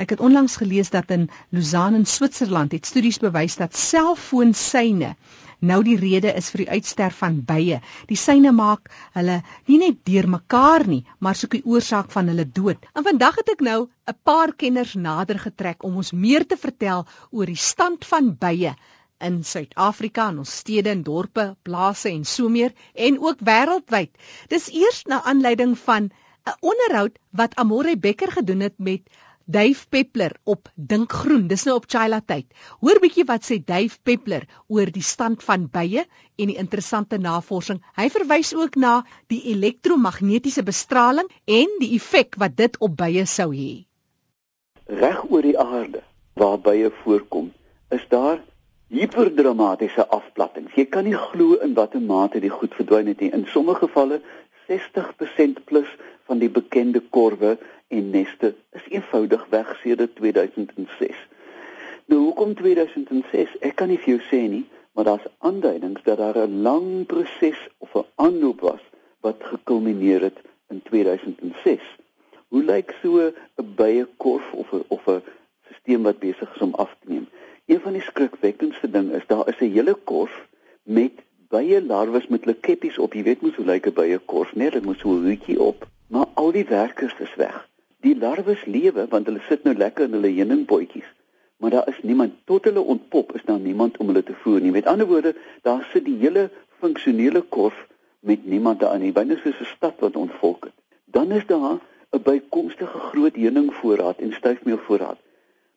Ek het onlangs gelees dat in Lausanne in Switserland het studies bewys dat selfoonsyne nou die rede is vir die uitsterf van bye. Die syne maak hulle nie net deurmekaar nie, maar soek die oorsaak van hulle dood. En vandag het ek nou 'n paar kenners nader getrek om ons meer te vertel oor die stand van bye in Suid-Afrika in ons stede en dorpe, plase en so meer en ook wêreldwyd. Dis eers na aanleiding van 'n onderhoud wat Amore Becker gedoen het met Dave Peppler op Dink Groen. Dis nou op Chila tyd. Hoor bietjie wat sê Dave Peppler oor die stand van bye en die interessante navorsing. Hy verwys ook na die elektromagnetiese bestraling en die effek wat dit op bye sou hê. Reg oor die aarde waar bye voorkom, is daar hiperdramatiese afplattings. Jy kan nie glo in watter mate die goed verdwyn het nie. In sommige gevalle 60% plus van die bekende korwe en neste is eenvoudig weg sedert 2006. Nou hoekom 2006? Ek kan nie vir jou sê nie, maar daar's aanduidings dat daar 'n lang proses of 'n aanloop was wat gekulmineer het in 2006. Hoe lyk so 'n bye korf of 'n of 'n stelsel wat besig is om af te neem? Een van die skrikwekkendste ding is daar is 'n hele korf met bye larwes met hulle keppies op. Jy weet mos hoe lyk 'n bye korf, nee, dit moet so 'n hoedjie op, maar al die werkers is weg. Die larwes lewe want hulle sit nou lekker in hulle heuningbootjies. Maar daar is niemand tot hulle ontpop is daar niemand om hulle te voer nie. Met ander woorde, daar sit die hele funksionele korf met niemand daarin nie. Binne soos 'n stad wat ontvolk het. Dan is daar 'n bykomstige groot heuningvoorraad en stuifmeelvoorraad.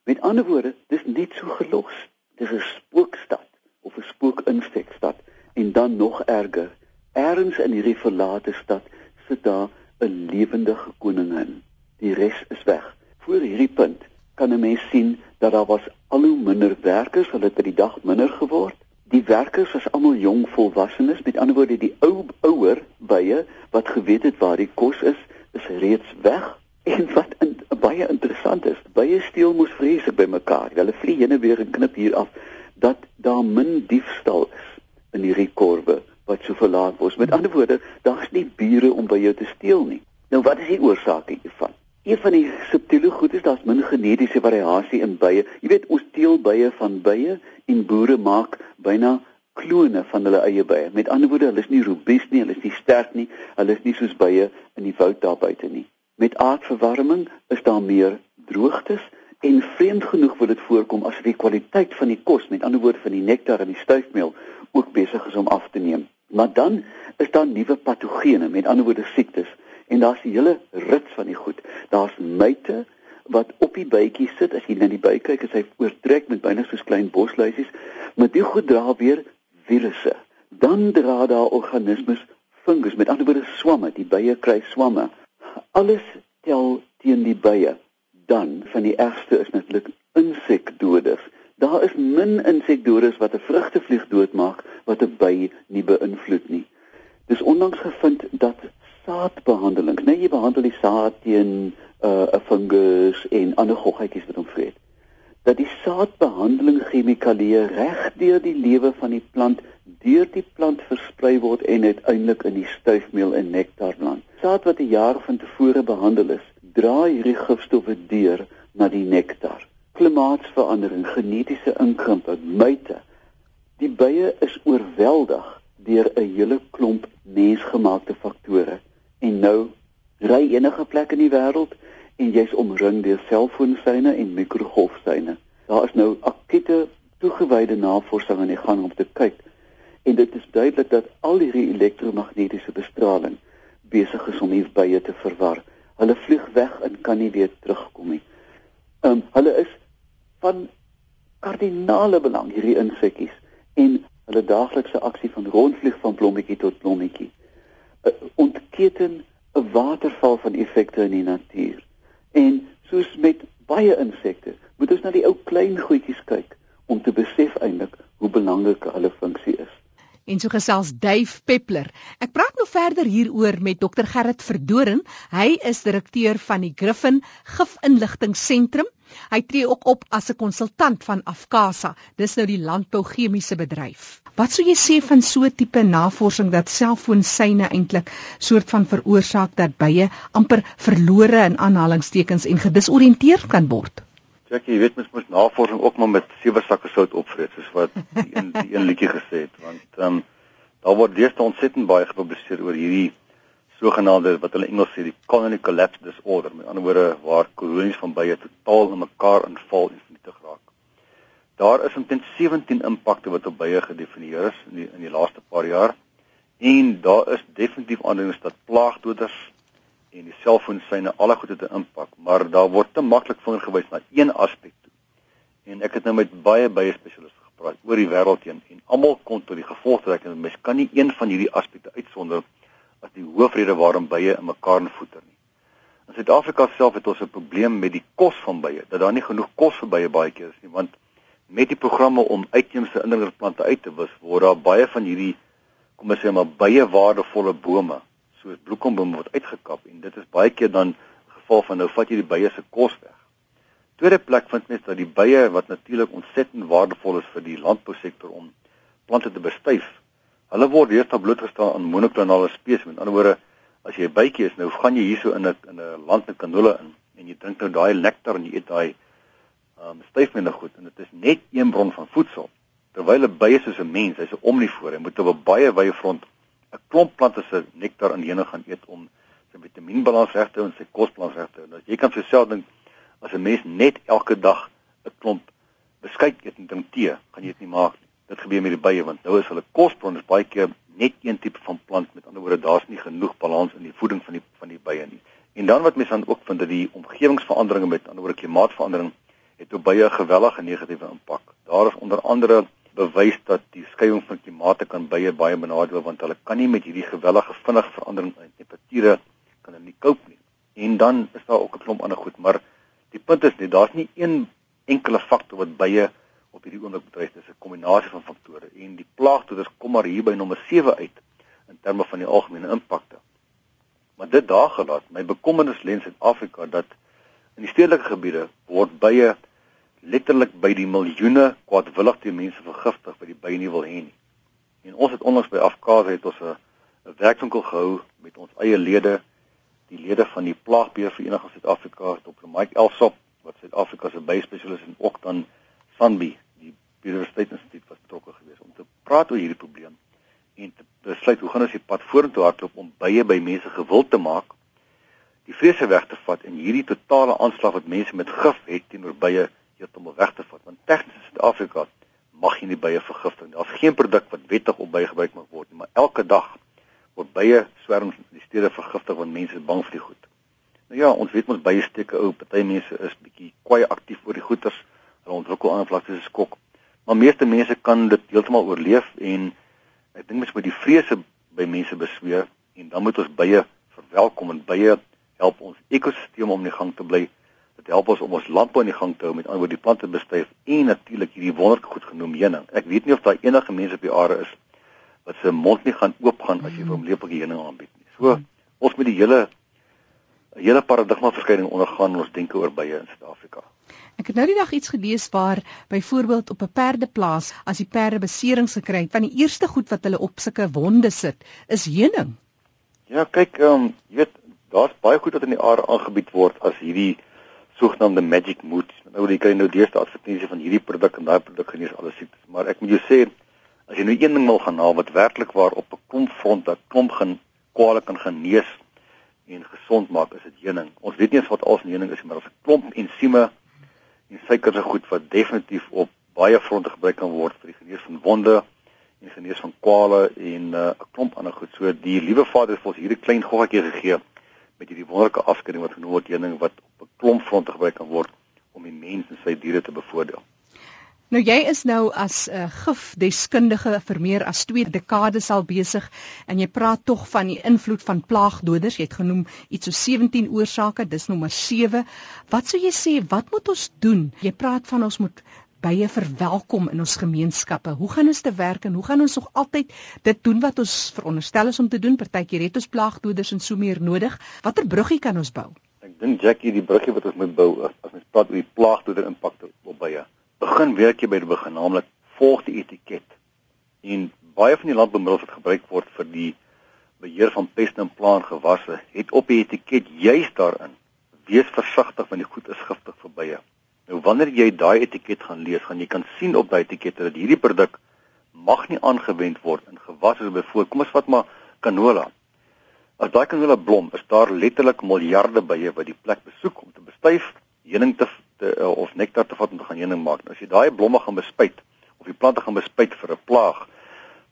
Met ander woorde, dis net so gelos. Dis 'n spookstad of 'n spookinsekstad en dan nog erger. Ergens in hierdie verlate stad sit daar 'n lewendige koningin die res is weg. Voor hierdie punt kan 'n mens sien dat daar was al hoe minder werkers, hulle het by die dag minder geword. Die werkers was almal jong volwassenes, met ander woorde die ou ouer bye wat geweet het waar die kos is, is reeds weg. En wat in, baie interessant is, bye steel mos vreeslik by mekaar. Hulle vlieg heen en weer en knip hier af dat daar min diefstal is in hierdie korwe wat so verlaat word. Met ander woorde, daar's nie bure om by jou te steel nie. Nou wat is die oorsaak hiervan? Een van die subtiele goed is daar's min genetiese variasie in bye. Jy weet ons teel bye van bye en boere maak byna klone van hulle eie bye. Met ander woorde, hulle is nie robuus nie, hulle is nie sterk nie, hulle is nie soos bye in die woud daar buite nie. Met aardverwarming is daar meer droogtes en vreemd genoeg word dit voorkom as die kwaliteit van die kos, met ander woorde van die nektar en die stuifmeel ook besig is om af te neem. Maar dan is daar nuwe patogene, met ander woorde siektes en daar's 'n hele rits van die goed. Daar's myte wat op die bytjie sit as jy na die by kyk en hy oortrek met byna soos klein bosluisies, maar die goed dra weer virusse. Dan dra daar organismes fungus, met ander woorde swamme, die bye kry swamme. Alles tel teen die bye. Dan van die ergste is natuurlik insekdoders. Daar is min insekdoders wat 'n vrugtevlieg doodmaak wat 'n by nie beïnvloed nie. Dis onlangs gevind dat saadbehandeling. Nee, jy behandel die saad teen 'n uh, fungus en ander goggetjies wat hom vreet. Dat die saadbehandeling chemikalieë reg deur die lewe van die plant deur die plant versprei word en uiteindelik in die stuifmeel en nektar land. Saad wat 'n jaar van tevore behandel is, dra hierdie gifstowwe deur na die nektar. Klimaatsverandering, genetiese inkrimping, myte. Die bye is oorweldig deur 'n hele klomp mensgemaakte faktore En nou ry enige plek in die wêreld en jy's omring deur selfoonsyne en mikrogolfsyne. Daar is nou akute toegewyde navorsing aan die gang om te kyk. En dit is duidelik dat al hierdie elektromagnetiese bestraling besig is om hier bye te verwar. Hulle vlieg weg en kan nie weer terugkom nie. Ehm um, hulle is van kardinale belang hierdie insekkies en hulle daaglikse aksie van rondvlieg van blommetjie tot blommetjie ontketen 'n waterval van effekte in die natuur. En soos met baie insekte, moet ons na die ou klein goedjies kyk om te besef eintlik hoe belangrik hulle funksie is. En so gesels Dave Peppler. Ek praat nou verder hieroor met Dr Gerrit Verdoren. Hy is direkteur van die Griffin Gifinligtingsentrum. Hy tree ook op as 'n konsultant van Afkasa. Dis nou die landbouchemiese bedryf. Wat sou jy sê van so 'n tipe navorsing dat selfoonsyne eintlik soort van veroorsaak dat bye amper verlore in aanhalingstekens en gedisoriënteer kan word? Kyk, jy weet mens moet navorsing ook maar met sewe sakke sout opvreet soos wat die een die een liedjie gesê het want ehm um, daar word deesdae ontsettend baie gepubliseer oor hierdie sogenaamde wat hulle Engels sê die colony collapse disorder met ander woorde waar kolonies van bye totaal in mekaar inval en vernietig raak. Daar is omtrent 17 impakte wat op bye gedefinieer is in die in die laaste paar jaar en daar is definitief aanduidings dat plaagdoders en die selfoonsyne alle goed het 'n impak, maar daar word te maklik vinger gewys na een aspek toe. En ek het nou met baie baie spesialiste gepraat oor die wêreld heen en almal kom tot die gevolgtrekking dat mens kan nie een van hierdie aspekte uitsonder as die hoofrede waarom bye in mekaar invoeter nie. In Suid-Afrika self het ons 'n probleem met die kos van bye, dat daar nie genoeg kos vir bye baie keer is nie, want met die programme om uitheemse indringerplante uit te wis, word daar baie van hierdie kom ons sê maar baie waardevolle bome soos bloekombome word uitgekap en dit is baie keer dan geval van nou vat jy die bye se kos weg. Tweede plek vind mens dat die bye wat natuurlik ontsettend waardevol is vir die landbousektor om plante te bestuif. Hulle word deesdae blootgestel aan monoklonale spesies. Met ander woorde, as jy 'n bytjie is, nou gaan jy hierso in 'n in 'n land met kanolle in en jy drink nou daai nektar en jy eet daai um styfmenne goed en dit is net een bron van voedsel. Terwyl 'n bye soos 'n mens, hy's 'n omnivoor, hy moet op 'n baie wye front 'n klomp plante se nektar en heuning gaan eet om sy vitamienbalans reg te hou en sy kosbalans reg te hou. Nou jy kan vir jouself dink as 'n mens net elke dag 'n klomp beskuit eet en drink tee, gaan jy dit nie maak nie. Dit gebeur met die bye want nou is hulle kosbron is baie keer net een tipe van plant. Met ander woorde, daar's nie genoeg balans in die voeding van die van die bye nie. En dan wat mense dan ook vind dat die omgewingsveranderinge met ander woorde klimaatsverandering het op bye 'n gewellige negatiewe impak. Daar is onder andere bewys dat die skuiwing van klimate kan baie baie benadeel want hulle kan nie met hierdie gewellige vinnige verandering in temperature kan hulle nie cope nie. En dan is daar ook 'n klomp ander goed, maar die punt is net daar's nie een enkele faktor wat baie op hierdie oomblik bedryf dis 'n kombinasie van faktore en die plaagdoders kom maar hier by nommer 7 uit in terme van die algemene impakte. Maar dit daar gelaat, my bekommernis lê in Suid-Afrika dat in die stedelike gebiede word baie letterlik by die miljoene kwaadwillige mense vergiftig wat die by nie wil hê nie. En ons het onlangs by Afkaas het ons 'n werkswinkel gehou met ons eie lede, die lede van die plaagbeheer vereniging Suid-Afrika, Dr. Mike Elsop wat Suid-Afrika se byspesialis en ook dan Sanbi, die Biodiversiteitsinstituut was betrokke geweest om te praat oor hierdie probleem en te besluit hoe gaan ons die pad vorentoe hardloop om bye by mense gewild te maak, die vrese weg te vat en hierdie totale aanslag wat mense met gif het teenoor bye heeltemal weg te vat want tegnies in Suid-Afrika mag jy nie bye vergiftig nie. Daar's geen produk wat wettig op bye gebruik mag word nie, maar elke dag word bye swerms in die stede vergiftig want mense is bang vir die goed. Nou ja, ons weet mos bye steke ou, party mense is bietjie kwai aktief oor die goeters. Hulle ontwikkel ander vlaktes soos skok. Maar meeste mense kan dit heeltemal oorleef en ek dink mens moet die vrese by mense besweer en dan moet ons bye verwelkom en bye help ons ekosisteem om in gang te bly Dit help ons om ons landbou in die gang te hou met ander die plante bestuif en natuurlik hierdie wonderlike goed genoem heuning. Ek weet nie of daar enige mense op die aarde is wat se mond nie gaan oopgaan as jy vir hom lepeltjie heuning aanbied nie. So ons moet die hele hele paradigma verskuiwing ondergaan ons denke oor bye in Suid-Afrika. Ek het nou die dag iets gelees waar byvoorbeeld op 'n perdeplaas as die perde beserings gekry het, van die eerste goed wat hulle op sulke wonde sit, is heuning. Ja, kyk, ehm um, jy weet, daar's baie goed wat in die aarde aangebied word as hierdie sogenaamde magic mood. Nou jy kry nou deesdae advertensies van hierdie produk en daai produk genees alle siektes, maar ek moet jou sê as jy nou een ding wil gaan haal wat werklik waar op 'n klomp fronte klomp gaan kwale kan genees en gesond maak, is dit heuning. Ons weet nie eens wat als in heuning is, maar daar's 'n klomp ensieme en suikers en goed wat definitief op baie fronte gebruik kan word vir die genees van wonde en genees van kwale en uh, 'n uh, klomp ander goed. So die liewe Vader het ons hierdie klein goggetjie gegee met hierdie wonderlike afskeiding wat genoem word heuning wat op 'n klomp fronte gebruik kan word om die mens en sy diere te bevoordeel. Nou jy is nou as 'n uh, gifdeskundige vir meer as 2 dekades al besig en jy praat tog van die invloed van plaagdoders. Jy het genoem iets so 17 oorsake, dis nommer 7. Wat sou jy sê, wat moet ons doen? Jy praat van ons moet bye verwelkom in ons gemeenskappe. Hoe gaan ons te werk en hoe gaan ons nog altyd dit doen wat ons veronderstel is om te doen? Partykeer het ons plaagdoders en so meer nodig. Watter bruggie kan ons bou? Ek dink Jackie, die bruggie wat ons moet bou as ons praat oor die plaagdoder impak op bye. Begin werk jy by die begin, naamlik volg die etiket. En baie van die landboumiddels wat gebruik word vir die beheer van peste en plaaggewasse, het op die etiket juis daarin: Wees versigtig want die goed is giftig vir bye. Nou wanneer jy daai etiket gaan lees, gaan jy kan sien op daai etiket dat hierdie produk mag nie aangewend word in gewasse byvoorbeeld kom ons vat maar canola. As daai canola blom, is daar letterlik miljarde bye wat die plek besoek om te bestuif, heuning te, te uh, of nektar te vat om te gaan heuning maak. Nou, as jy daai blomme gaan bespuit of die plante gaan bespuit vir 'n plaag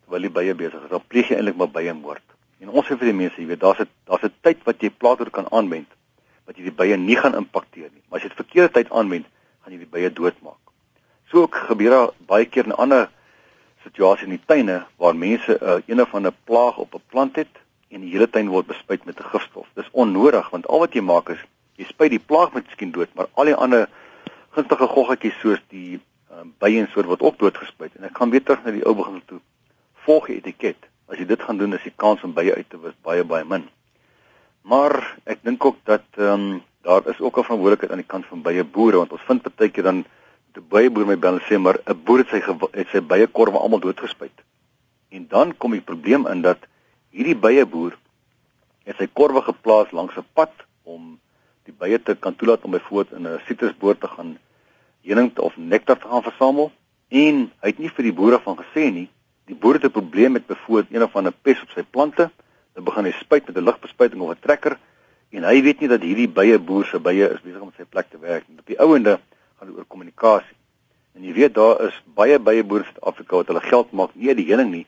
terwyl die bye besig is, dan pleeg jy eintlik maar bye moord. En ons sê vir die mense, jy weet, daar's 'n daar's 'n tyd wat jy plaasdoor kan aanwend wat jy die bye nie gaan impakteer nie. Maar as jy dit verkeerde tyd aanwend, gaan jy die bye doodmaak. So ook gebeur daar baie keer in ander situasies in die tuine waar mense 'n uh, een of ander plaag op 'n plant het en die hele tuin word bespuit met 'n gifstof. Dis onnodig want al wat jy maak is jy spuit die plaag met skien dood, maar al die ander gunstige goggetjies soos die um, bye en soort word ook doodgespuit. En ek gaan weer terug na die ou begin toe. Volg die etiket. As jy dit gaan doen, is die kans om bye uit te wis baie baie min. Maar ek dink ook dat ehm um, daar is ook 'n verantwoordelikheid aan die kant van bye boere want ons vind baie keer dan die bye boer my bel en sê maar 'n boer het sy het sy bye korwe almal doodgespuit. En dan kom die probleem in dat hierdie bye boer het sy korwe geplaas langs 'n pad om die bye te kan toelaat om byvoorbeeld in 'n sitrusboom te gaan heuning of nektar te gaan versamel. En hy het nie vir die boere van gesê nie die boere het 'n probleem met byvoorbeeld een of ander pes op sy plante. Dan begin hy spuit met 'n ligbespuiting of 'n trekker en hy weet nie dat hierdie bye boer se bye is besig om sy plek te werk en op die ouende gaan dit oor kommunikasie en jy weet daar is baie bye boere in Suid-Afrika wat hulle geld maak nie die heuning nie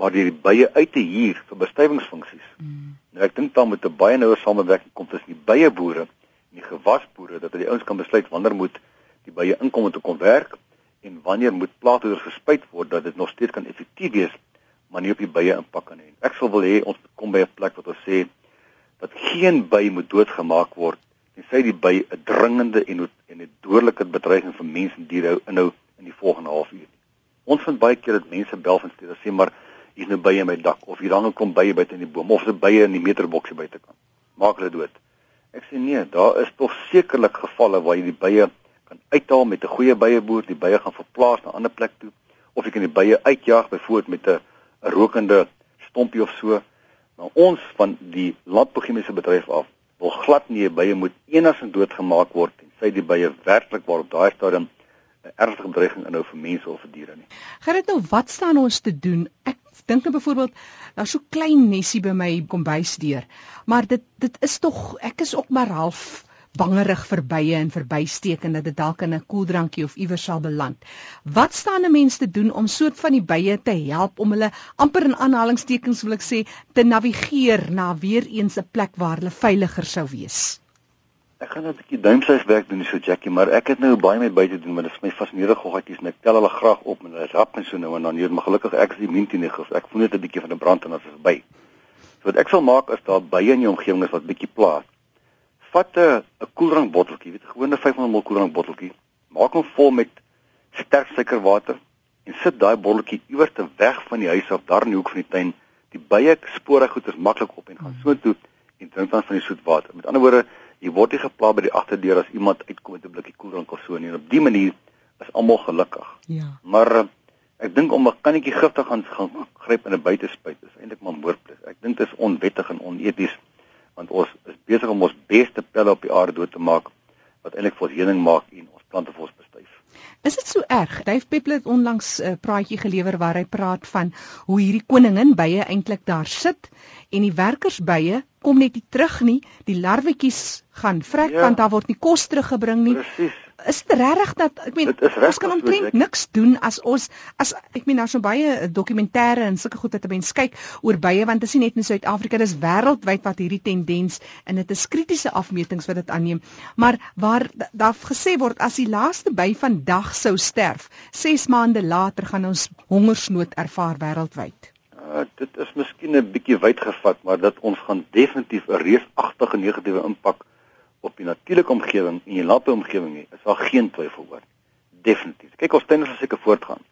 maar die bye uit te huur vir bestuivingsfunksies. Mm. Nou ek dink dan moet 'n baie nouer samewerking kom tussen die bye boere en die gewasboere dat hulle ouens kan besluit wanneer moet die bye inkom om te kom werk en wanneer moet plaashouders gespuit word dat dit nog steeds kan effektief wees maar nie op die bye impak kan hê. Ek sal wil hê ons kom by 'n plek wat ons sê dat geen by moet doodgemaak word tensy die by 'n dringende en en 'n dodelike bedreiging vir mense en diere inhou in die volgende halfuur. Ons vind baie keer dat mense bel van stede sê maar hier's nou bye in my dak of hier hang 'n klomp bye buite in die boom of 'n bye in die meterboksie buite kan. Maak hulle dood. Ek sê nee, daar is tog sekerlik gevalle waar jy die bye kan uithaal met 'n goeie byeboer, die bye gaan verplaas na 'n ander plek toe of jy kan die bye uitjag byvoorbeeld met 'n rokende stompie of so. Maar ons van die landbouchemiese bedryf af wil glad nie bye moet enigsins doodgemaak word en sy die bye werklik waar op daai stadium 'n ernstige bedreiging inhou vir mense of vir diere nie. Gerrit nou, wat staan ons te doen? Ek dink nou byvoorbeeld daar's so klein nesie by my kombuisdeur. Maar dit dit is tog ek is ook maar half bangerig verbye en verbysteek en dat dit dalk in 'n koeldrankie of iewers sal beland. Wat staan 'n mens te doen om soort van die bye te help om hulle amper in aanhalingstekens wil ek sê te navigeer na weer eens 'n plek waar hulle veiliger sou wees? Ek gaan net 'n bietjie duimsys werk doen so Jackie, maar ek het nou baie met buite doen, maar dit is my fascinerende goggetjies en ek tel hulle graag op en hulle rap en so nou en dan hier, maar gelukkig ek is immuun teen die gif. Ek voel net 'n bietjie van 'n brand en dit is verby. So wat ek sal maak is daar bye in jou omgewing is wat bietjie plaas vat 'n 'n koeldrank botteltjie, weet 'n gewone 500 ml koeldrank botteltjie, maak hom vol met sterk suikerwater en sit daai botteltjie iewers te weg van die huis af daar in die hoek van die tuin. Die bye spore goed is maklik op en gaan so toe en drink dan van die soet water. Met ander woorde, jy word nie gepla by die agterdeur as iemand uitkom met 'n blikkie koeldrank of so nie. Op dië manier is almal gelukkig. Ja. Maar eh, ek dink om 'n kannetjie gif te gaan gaan gryp in 'n buitespuit is eintlik maar moordplig. Ek dink dit is onwettig en oneties want ons is besig om ons beste pelle op die aarde dood te maak wat eintlik vir ons heuning maak en ons plante vir ons bestuif. Is dit so erg? Dave Peppler het onlangs 'n uh, praatjie gelewer waar hy praat van hoe hierdie koningin bye eintlik daar sit en die werkersbye kom net nie terug nie. Die larwetjies gaan vrek ja. want daar word nie kos teruggebring nie. Presies is dit regtig dat ek meen ons kan omtrent niks doen as ons as ek meen daar's so baie dokumentêre en sulke goed wat mense kyk oor bye want dit is nie net in Suid-Afrika dis wêreldwyd wat hierdie tendens en dit is kritiese afmetings wat dit aanneem. Maar waar daar gesê word as die laaste by van dag sou sterf 6 maande later gaan ons hongersnood ervaar wêreldwyd. Uh, dit is miskien 'n bietjie wyd gevat maar dat ons gaan definitief 'n reusagtige negatiewe impak op die natuurlike omgewing en die landbouomgewing nie, is daar geen twyfel oor. Definitief. Kyk ons tuine sal seker voortgaan.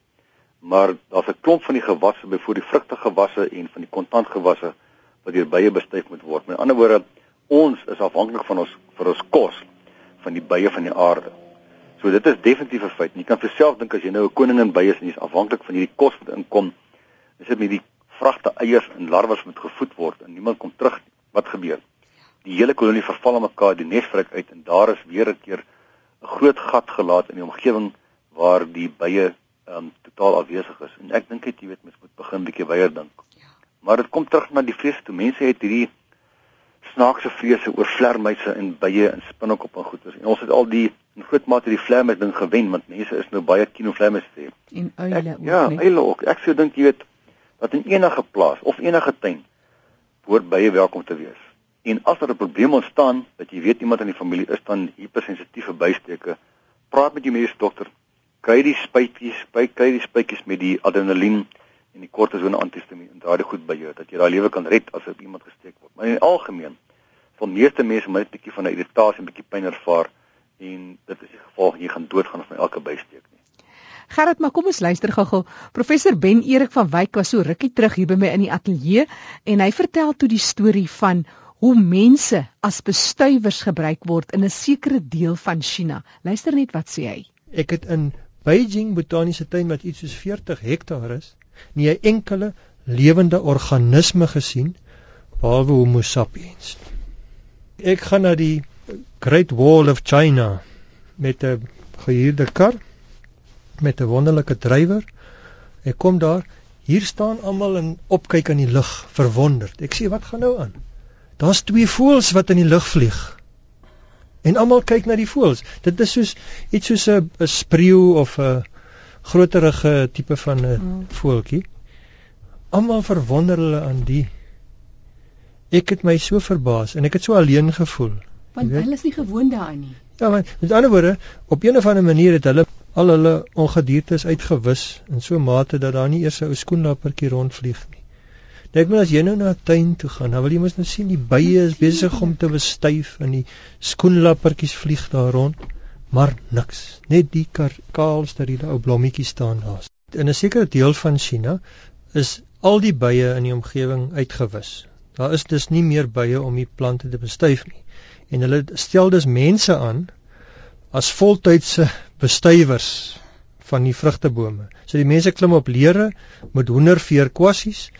Maar daar's 'n klomp van die gewasse, byvoorbeeld die vrugtegewasse en van die kontantgewasse wat deur bye bestuif moet word. Met ander woorde, ons is afhanklik van ons vir ons kos van die bye van die aarde. So dit is definitief 'n feit. Jy kan vir self dink as jy nou 'n koningin bye is en jy's afhanklik van hierdie kos wat inkom, is dit met die vragte eiers en larwes moet gevoed word en niemand kom terug. Wat gebeur? Die hele kolonie verval aan mekaar, die nes vrek uit en daar is weer 'n keer 'n groot gat gelaat in die omgewing waar die bye ehm um, totaal afwesig is. En ek dink dit jy weet mens moet begin bietjie weier dink. Ja. Maar dit kom terug na die vrees toe mense het hierdie snaakse vrese oor vlermuise en bye en spinnekop en goeters. En ons het al die in groot mate die vlermuis ding gewen want mense is nou baie kino vlermuise te hê. En uile ek, ook. Ja, nie. uile ook. Ek sou dink jy weet dat in enige plaas of enige tuin behoort bye welkom te wees. En as daar 'n probleem ontstaan dat jy weet iemand in die familie is dan hypersensitief vir bysteke, praat met jou mediese dokter. Kry die spuitjies, kry die spuitjies met die adrenalien en die kortison antihistamiin en daardie goed by jou dat jy daai lewe kan red as op iemand gesteek word. Maar in die algemeen van meeste mense met 'n bietjie van 'n irritasie en bietjie pyn ervaar en dit is die geval jy gaan doodgaan van elke bysteek nie. Gerard, maar kom ons luister gou-gou. Professor Ben Erik van Wyk was so rukkie terug hier by my in die ateljee en hy vertel toe die storie van hoe mense as bestuivers gebruik word in 'n sekere deel van China. Luister net wat sê hy. Ek het in Beijing Botaniese Tuin wat iets soos 40 hektaar is, nie 'n enkele lewende organisme gesien behalwe Homo sapiens. Ek gaan na die Great Wall of China met 'n gehuurde kar met 'n wonderlike drywer. Ek kom daar, hier staan almal en opkyk aan die lug, verwonderd. Ek sê, "Wat gaan nou aan?" Daar's twee voëls wat in die lug vlieg. En almal kyk na die voëls. Dit is soos iets soos 'n spreeu of 'n groterige tipe van 'n mm. voeltjie. Almal verwonder hulle aan die. Ek het my so verbaas en ek het so alleen gevoel. Want hulle is nie gewoond daaraan nie. Ja, maar met ander woorde, op 'n of ander manier het hulle al hulle ongediertes uitgewis in so 'n mate dat daar nie eers 'n ou skoenlappertjie rondvlieg nie. Dink maar as jy nou na 'n tuin toe gaan, dan wil jy mos nou sien die bye is besig om te bestuif en die skoenlappertjies vlieg daar rond maar niks. Net die kaal steriele ou blommetjie staan daar. In 'n sekere deel van China is al die bye in die omgewing uitgewis. Daar is dus nie meer bye om die plante te bestuif nie. En hulle stel dus mense aan as voltydse bestuivers van die vrugtebome. So die mense klim op leere met hoenderveer kwassies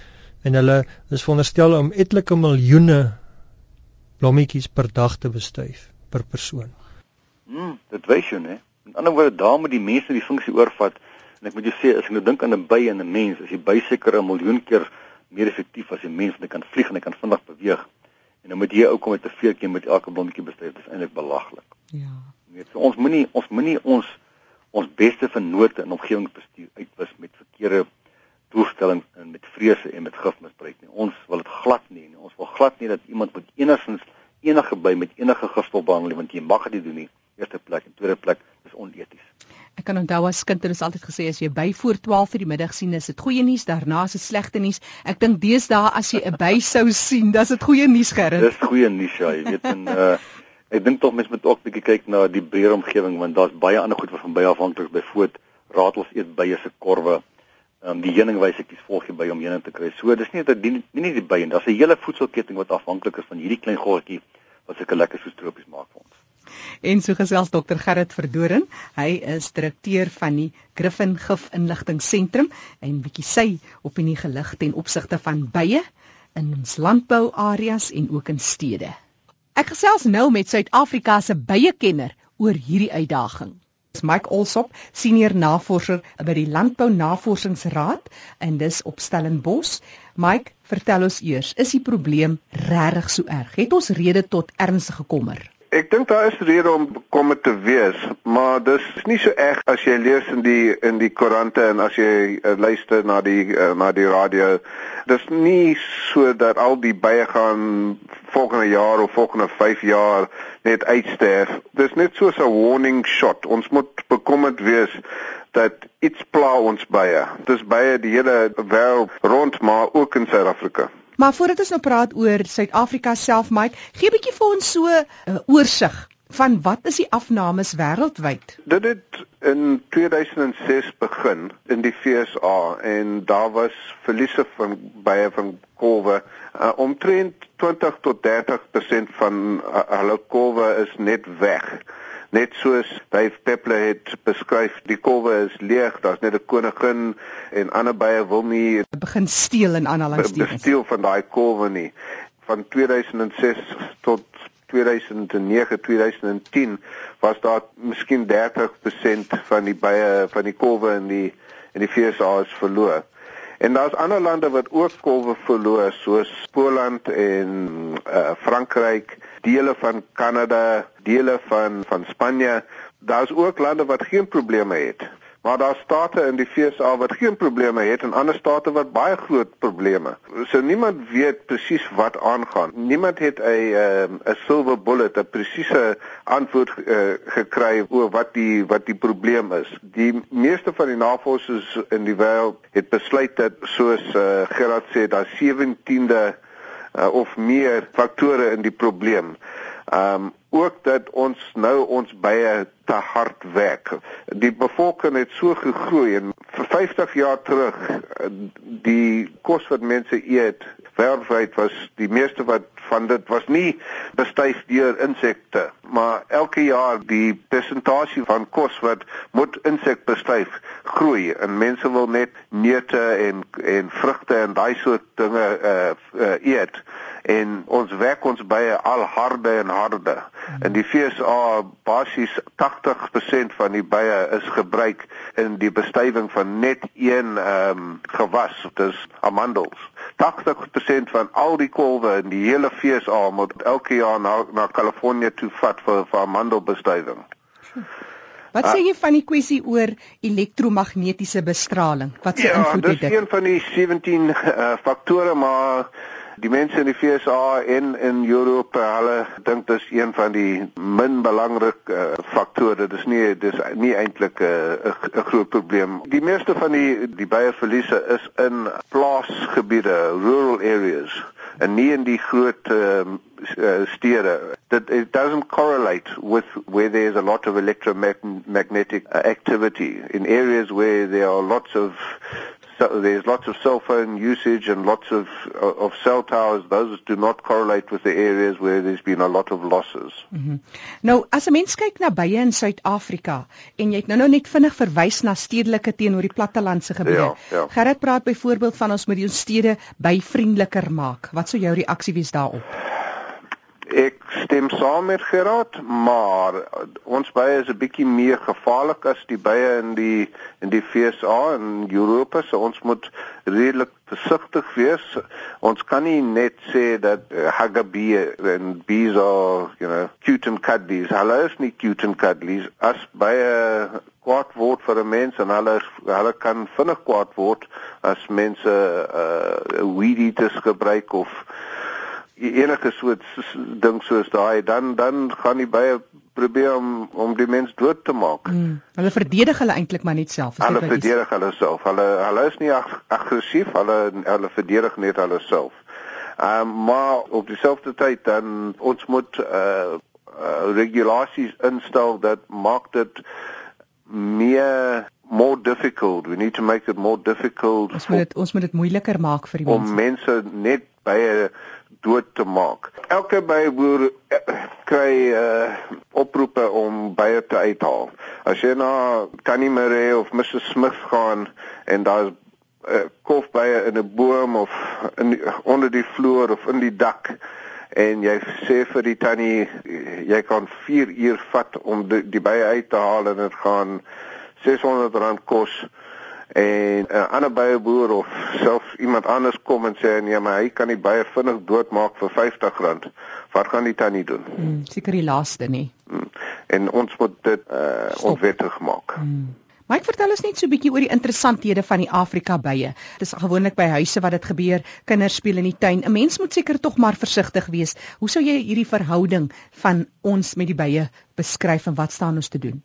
en hulle is veronderstel om etlike miljoene blommetjies per dag te bestuif per persoon. Mm, dit wys jou, né? Met ander woorde, daar moet die mense die funksie oorvat. En ek moet jou sê, as ek nou dink aan 'n by en 'n mens, as jy by seker 'n miljoen keer meer effektief as 'n mens wat kan vlieg en hy kan vinnig beweeg. En dan moet jy ook kom met 'n veertjie met elke blommetjie bestuur. Dit is eintlik belaglik. Ja. Net so ons moenie ons moenie ons ons beste vennote in omgewingsbestuur uitwis met verkeerde doelstellings en met vrese en met gifmisbruik nie. Ons wil dit glad nie. Ons wil glad nie dat iemand moet enigsins enige by met enige gifstof behandel want jy mag dit doen nie eerste plek en tweede plek is oneties. Ek kan onthou as kind het ons altyd gesê as jy by voor 12 vir die middag sien is dit goeie nuus, daarna is dit slegte nuus. Ek dink deesdae as jy 'n by sou sien, dis dit goeie nuus gerus. Dis goeie nuus ja, jy weet en uh ek dink tog mense moet ook bietjie kyk na die breër omgewing want daar's baie ander goed wat van by afhanklik is. Byvoorbeeld ratels eet bye se korwe. Ehm um, die heuningwysetjies volg jy by om heuning te kry. So dis nie dat die nie nie die bye en daar's 'n hele voedselketting wat afhanklik is van hierdie klein goggetjie wat sulke lekker soos tropies maak vir ons. En so gesels dokter Gerrit Verdoren. Hy is direkteur van die Griffin Gif Inligting Sentrum en bietjie sy opinie gelig ten opsigte van bye in ons landbouareas en ook in stede. Ek gesels nou met Suid-Afrika se byekenner oor hierdie uitdaging. Dis Mike Olsop, senior navorser by die Landbou Navorsingsraad en dis op Stellenbosch. Mike, vertel ons eers, is die probleem regtig so erg? Het ons rede tot ernstige kommer? Ek dink daar is rede om bekommerd te wees, maar dis nie so erg as jy lees in die in die koerante en as jy uh, luister na die uh, na die radio. Dis nie so dat al die bye gaan volgende jaar of volgende 5 jaar net uitsterf. Dis net so 'n warning shot. Ons moet bekommerd wees dat iets pla ons bye. Dis bye die hele wêreld rond, maar ook in Suid-Afrika. Maar voordat ons nou praat oor Suid-Afrika self, Mike, gee 'n bietjie vir ons so 'n uh, oorsig van wat is die afnames wêreldwyd? Dit het in 2006 begin in die FSA en daar was verliese van baie van kolwe uh, omtrent 20 tot 30% van uh, hulle kolwe is net weg net soos Dave Peppler het beskryf, die kolwe is leeg, daar's net 'n koningin en ander bye wil nie begin steel in aanhalingstekens. Steel van daai kolwe nie. Van 2006 tot 2009 2010 was daar miskien 30% van die bye van die kolwe in die in die FSA is verloor. En daar's ander lande wat ook kolwe verloor soos Poland en uh, Frankryk, dele van Kanada, dele van van Spanje. Daar's ook lande wat geen probleme het. Maar daar state in die FSA wat geen probleme het en ander state wat baie groot probleme. So niemand weet presies wat aangaan. Niemand het 'n 'n 'n silver bullet, 'n presiese antwoord uh, gekry oor wat die wat die probleem is. Die meeste van die navorsers in die wêreld het besluit dat soos uh, Gerard sê, daar 17de uh, of meer faktore in die probleem. Ehm um, ook dat ons nou ons bye te hard werk. Die bevolking het so gegroei en vir 50 jaar terug die kos wat mense eet wêreldwyd was die meeste wat van dit was nie bestuif deur insekte maar elke jaar die persentasie van kos wat moet insek bestuif groei en mense wil net neute en en vrugte en daai soort dinge uh, uh, eet en ons werk ons bye al harder en harder. In die FSA basies 80% van die bye is gebruik in die bestuiving van net een ehm um, gewas, dis amandels. 80% van al die kolwe in die hele FSA moet elke jaar na na Kalifornië toe vat vir vir amandelbestuiving. Wat sê jy van die kwessie oor elektromagnetiese bestraling? Wat se ja, invloed het dit? Ja, dis een van die 17 uh, faktore maar die mense in die FSA en in Europa, hulle dink dis een van die min belangrike uh, faktore. Dit is nie dis nie eintlik eh, 'n groot probleem. Die meeste van die die beierverliese is in plaasgebiede, rural areas en nie in die groot uh, stede. That it doesn't correlate with where there's a lot of electromagnetic activity in areas where there are lots of so there's lots of cell phone usage and lots of of cell towers those do not correlate with the areas where there's been a lot of losses. Mm -hmm. Nou as 'n mens kyk na bye in Suid-Afrika en jy het nou nou net vinnig verwys na stedelike teenoor die plattelandse gebiede. Ja, ja. Gerrit praat byvoorbeeld van ons moet ons stede byvriendeliker maak. Wat sou jou reaksie wees daarop? Ek stem saam met Gerard, maar ons bye is 'n bietjie meer gevaarlik as die bye in die in die FSA en Europa, so ons moet redelik versigtig wees. Ons kan nie net sê dat uh, hagabee en bees are, you know, cute and cuddlies. Hulle is nie cute and cuddlies as bye kwaad word vir 'n mens en hulle hulle kan vinnig kwaad word as mense uh weed eaters gebruik of enige soort ding soos daai dan dan gaan die bye probeer om om die mens dood te maak. Hmm. Hulle verdedig hulle eintlik maar net self. Hulle verdedig hulle self. Hulle hulle is nie ag aggressief, hulle hulle verdedig net hulle self. Ehm um, maar op dieselfde tyd dan ons moet uh, uh regulasies instel dat maak dit meer more difficult. We need to make it more difficult. Ons moet dit ons moet dit moeiliker maak vir die mense. Om mense net by 'n dood te maak. Elke byboer eh, kry uh oproepe om bye te uithaal. As jy na Tannie Marie of Mrs Smith gaan en daar's uh, kolfbye in 'n boom of in die, onder die vloer of in die dak en jy sê vir die tannie jy kan 4 uur vat om die, die bye uit te haal en dit gaan R600 kos en 'n uh, ander byeboer of selfs iemand anders kom en sê nee maar hy kan die bye vinnig doodmaak vir R50 wat gaan die tannie doen hmm, seker die laaste nie hmm. en ons moet dit uh, onwettig maak hmm. Maar ek vertel ons net so 'n bietjie oor die interessanthede van die Afrika bye. Dit is gewoonlik by huise wat dit gebeur, kinders speel in die tuin. 'n Mens moet seker tog maar versigtig wees. Hoe sou jy hierdie verhouding van ons met die bye beskryf en wat staan ons te doen?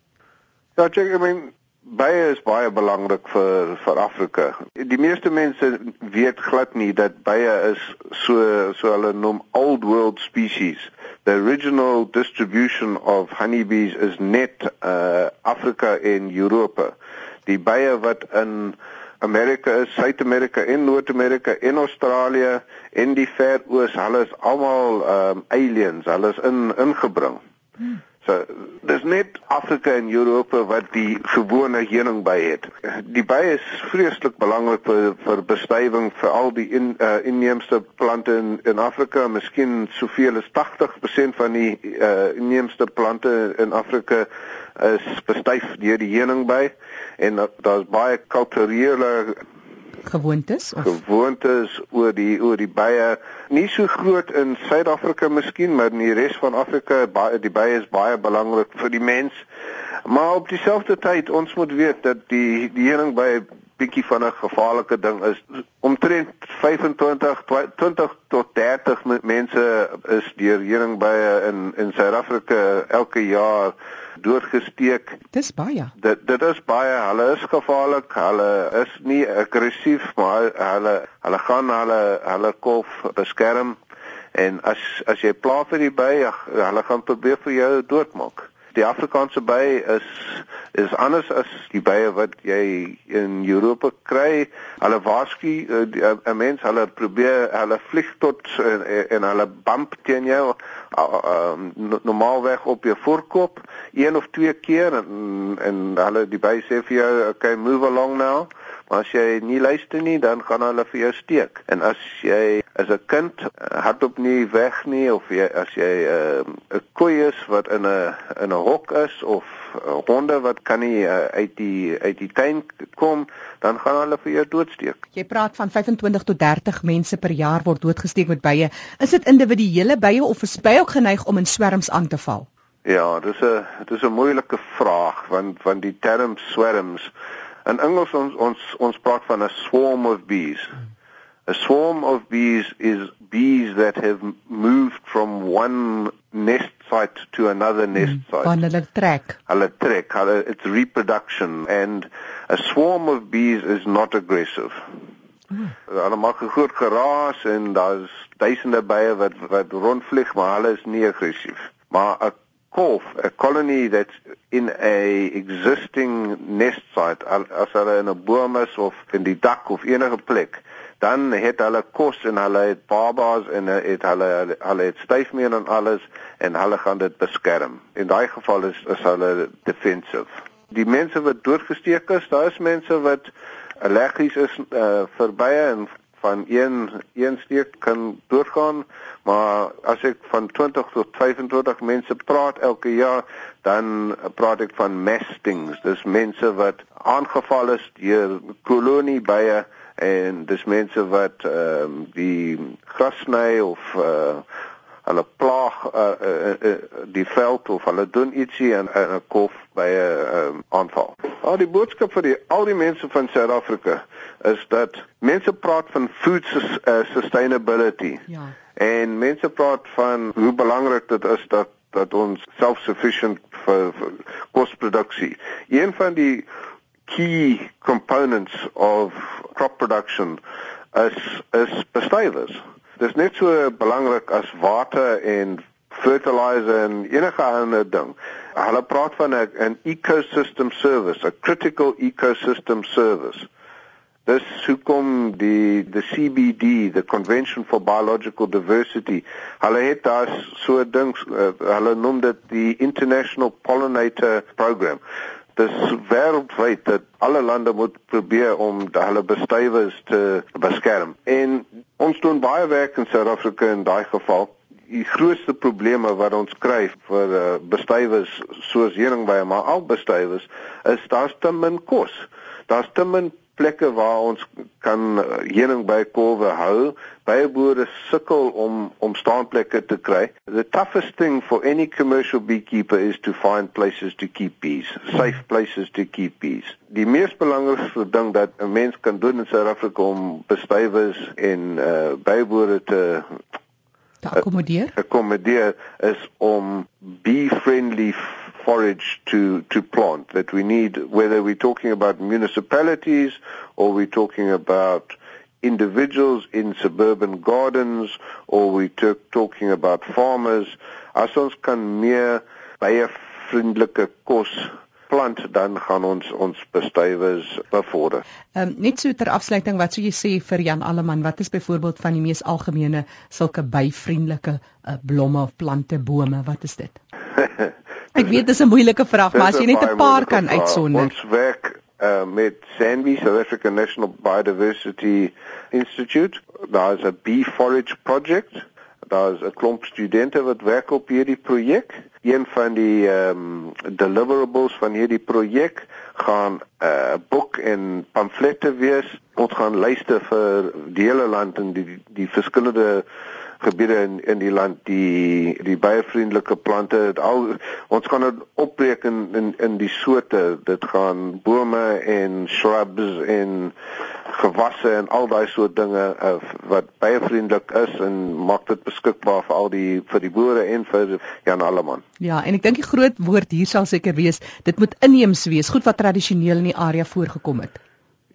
Ja, ek meen Bye is baie belangrik vir vir Afrika. Die meeste mense weet glad nie dat bye is so so hulle noem old world species. The original distribution of honeybees is net uh Afrika en Europa. Die bye wat in Amerika is, Suid-Amerika en Noord-Amerika en Australië en die Ver Oos, hulle is almal um aliens, hulle is in ingebring. Hmm. So dis net Afrika en Europa wat die gewone heuningbei het. Die by is vreeslik belangrik vir vir bestuiving vir al die in, uh, inheemse plante in in Afrika, miskien soveel as 80% van die uh, inheemse plante in Afrika is bestuif deur die heuningbei en daar's baie kulturele gewoontes of? Gewoontes oor die oor die bye. Nie so groot in Suid-Afrika miskien maar in die res van Afrika baie die bye is baie belangrik vir die mens. Maar op dieselfde tyd ons moet weet dat die die heuning by bietjie van 'n gevaarlike ding is omtrent 25 20 tot 30 mense is deur heuningbye in in Suid-Afrika elke jaar doodgesteek. Dis baie. Dit dit is baie. Hulle is gevaarlik. Hulle is nie aggressief, maar hulle hulle gaan hulle hulle kolf beskerm en as as jy pla vir die by, hulle gaan probeer vir jou doodmaak die Afrikaanse by is is anders as die bye wat jy in Europa kry. Hulle waarsku eh, eh, 'n mens, hulle probeer hulle vlieg tot en, en hulle bump teen jou uh, normaalweg op jou voorkop een of twee keer en en hulle die by sê vir jou okay move along now. Maar as jy nie luister nie, dan gaan hulle vir jou steek. En as jy as 'n kind hardop nie weg nie of jy as jy 'n uh, koei is wat in 'n in 'n hok is of honde wat kan nie uh, uit die uit die tuin kom, dan gaan hulle vir jou doodsteek. Jy praat van 25 tot 30 mense per jaar word doodgesteek met bye. Is dit individuele bye of is bye ook geneig om in swerms aan te val? Ja, dis 'n dis 'n moeilike vraag want van die term swerms In Engels ons ons ons praat van 'n swarm of bees. A swarm of bees is bees that have moved from one nest site to another nest mm, site. Van hulle trek. Hulle trek, hulle it's reproduction and a swarm of bees is not aggressive. Mm. Hulle maak 'n groot geraas en daar's duisende bye wat wat rondvlieg, maar hulle is nie aggressief. Maar 'n kolf, a colony that's in a existing nest site as hulle in 'n boom is of in die dak of enige plek, dan het hulle kos en hulle het babas en het hulle hulle het styfmeel en alles en hulle gaan dit beskerm. In daai geval is is hulle defensive. Die mense wat doodgesteek is, daar is mense wat allergies is uh, vir bye en van een een steek kan doodgaan, maar as ek van 20 tot 25 mense praat elke jaar, dan praat ek van mastings. Dis mense wat aangeval is deur koloniebye en dis mense wat ehm um, die gras sny of uh hulle plaag uh, uh, uh, die veld of hulle doen ietsie en 'n kof by 'n um, aanval. Al die boodskap vir die al die mense van Suid-Afrika is dat mense praat van food uh, sustainability. Ja. En mense praat van hoe belangrik dit is dat dat ons self-sufficient vir, vir kosproduksie. Een van die key components of crop production is is bestuivers. Dis net so belangrik as water en fertilizer en enige ander ding. Hulle praat van 'n ecosystem service, a critical ecosystem service. Dis hoekom die the CBD, the Convention for Biological Diversity, hulle het daar so dings uh, hulle noem dit die International Pollinator Program. Dis wêreldwyd dat alle lande moet probeer om hulle bestuivers te beskerm. En ons doen baie werk in Suid-Afrika in daai geval. Die grootste probleme wat ons kry vir uh, bestuivers soos heuningbye, maar al bestuivers, is daar's te min kos. Daar's te min plekke waar ons kan eh, heuning by kolwe hou. Baie boere sukkel om om staanplekke te kry. The toughest thing for any commercial beekeeper is to find places to keep bees, safe places to keep bees. Die mees belangrikste ding dat 'n mens kan doen in Suid-Afrika om bestuivers en uh byboere te te akkommodeer. Uh, akkommodeer is om bee friendly forage to, to plant that we need, whether we're talking about municipalities or we're talking about individuals in suburban gardens or we're talking about farmers. As ons kan meer baie vriendelike kos plant dan gaan ons ons bestuivers bevorder. Ehm um, net so ter afsluiting wat sou jy sê vir Jan Alleman wat is byvoorbeeld van die mees algemene sulke byvriendelike uh, blomme of plante bome wat is dit? Ek weet dis 'n moeilike vraag, maar as jy net 'n paar kan uitsonder. Ons werk uh, met SANBI, South African National Biodiversity Institute. Daar's 'n bee forage project. Daar's 'n klomp studente wat werk op hierdie projek. Een van die ehm um, deliverables van hierdie projek gaan 'n uh, boek en pamflette wees. Ons gaan lyste vir die hele land en die die verskillende gebiede in in die land die die baie vriendelike plante al ons kan dit opbreek in in in die soorte dit gaan bome en shrubs en gewasse en al daai soort dinge uh, wat baie vriendelik is en maak dit beskikbaar vir al die vir die boere en vir Jan Alleman. Ja, en ek dink die groot woord hier sal seker wees, dit moet inheems wees, goed wat tradisioneel in die area voorgekom het.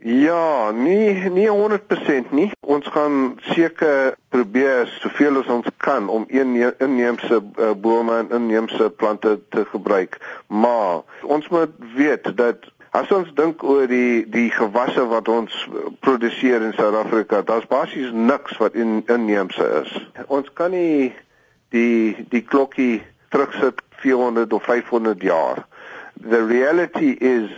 Ja, nie nie 100% nie. Ons gaan seker probeer soveel as ons kan om inheemse uh, bome en inheemse plante te gebruik. Maar ons moet weet dat as ons dink oor die die gewasse wat ons produseer in Suid-Afrika, daar's basies niks wat in inheemse is. Ons kan nie die die klokkie terugsit 400 of 500 jaar. The reality is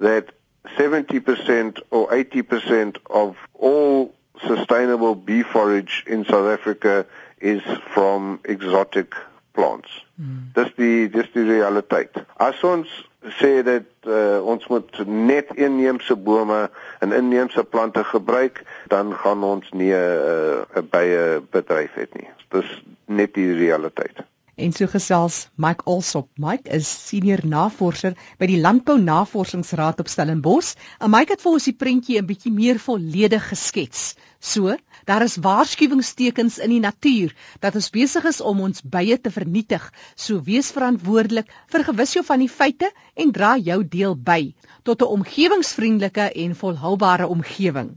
that 70% or 80% of all sustainable bee forage in South Africa is from exotic plants. Mm. Dis die dis die realiteit. As ons sê dat uh, ons moet net inheemse bome en inheemse plante gebruik, dan gaan ons nie 'n uh, 'n baie bedryf hê nie. Dis net die realiteit. En so gesels Mike Olsop. Mike is senior navorser by die Landbou Navorsingsraad op Stellenbosch. En Mike het vir ons die prentjie 'n bietjie meer volledig geskets. So, daar is waarskuwingstekens in die natuur dat ons besig is om ons bye te vernietig. So wees verantwoordelik, vergewis jou van die feite en dra jou deel by tot 'n omgewingsvriendelike en volhoubare omgewing.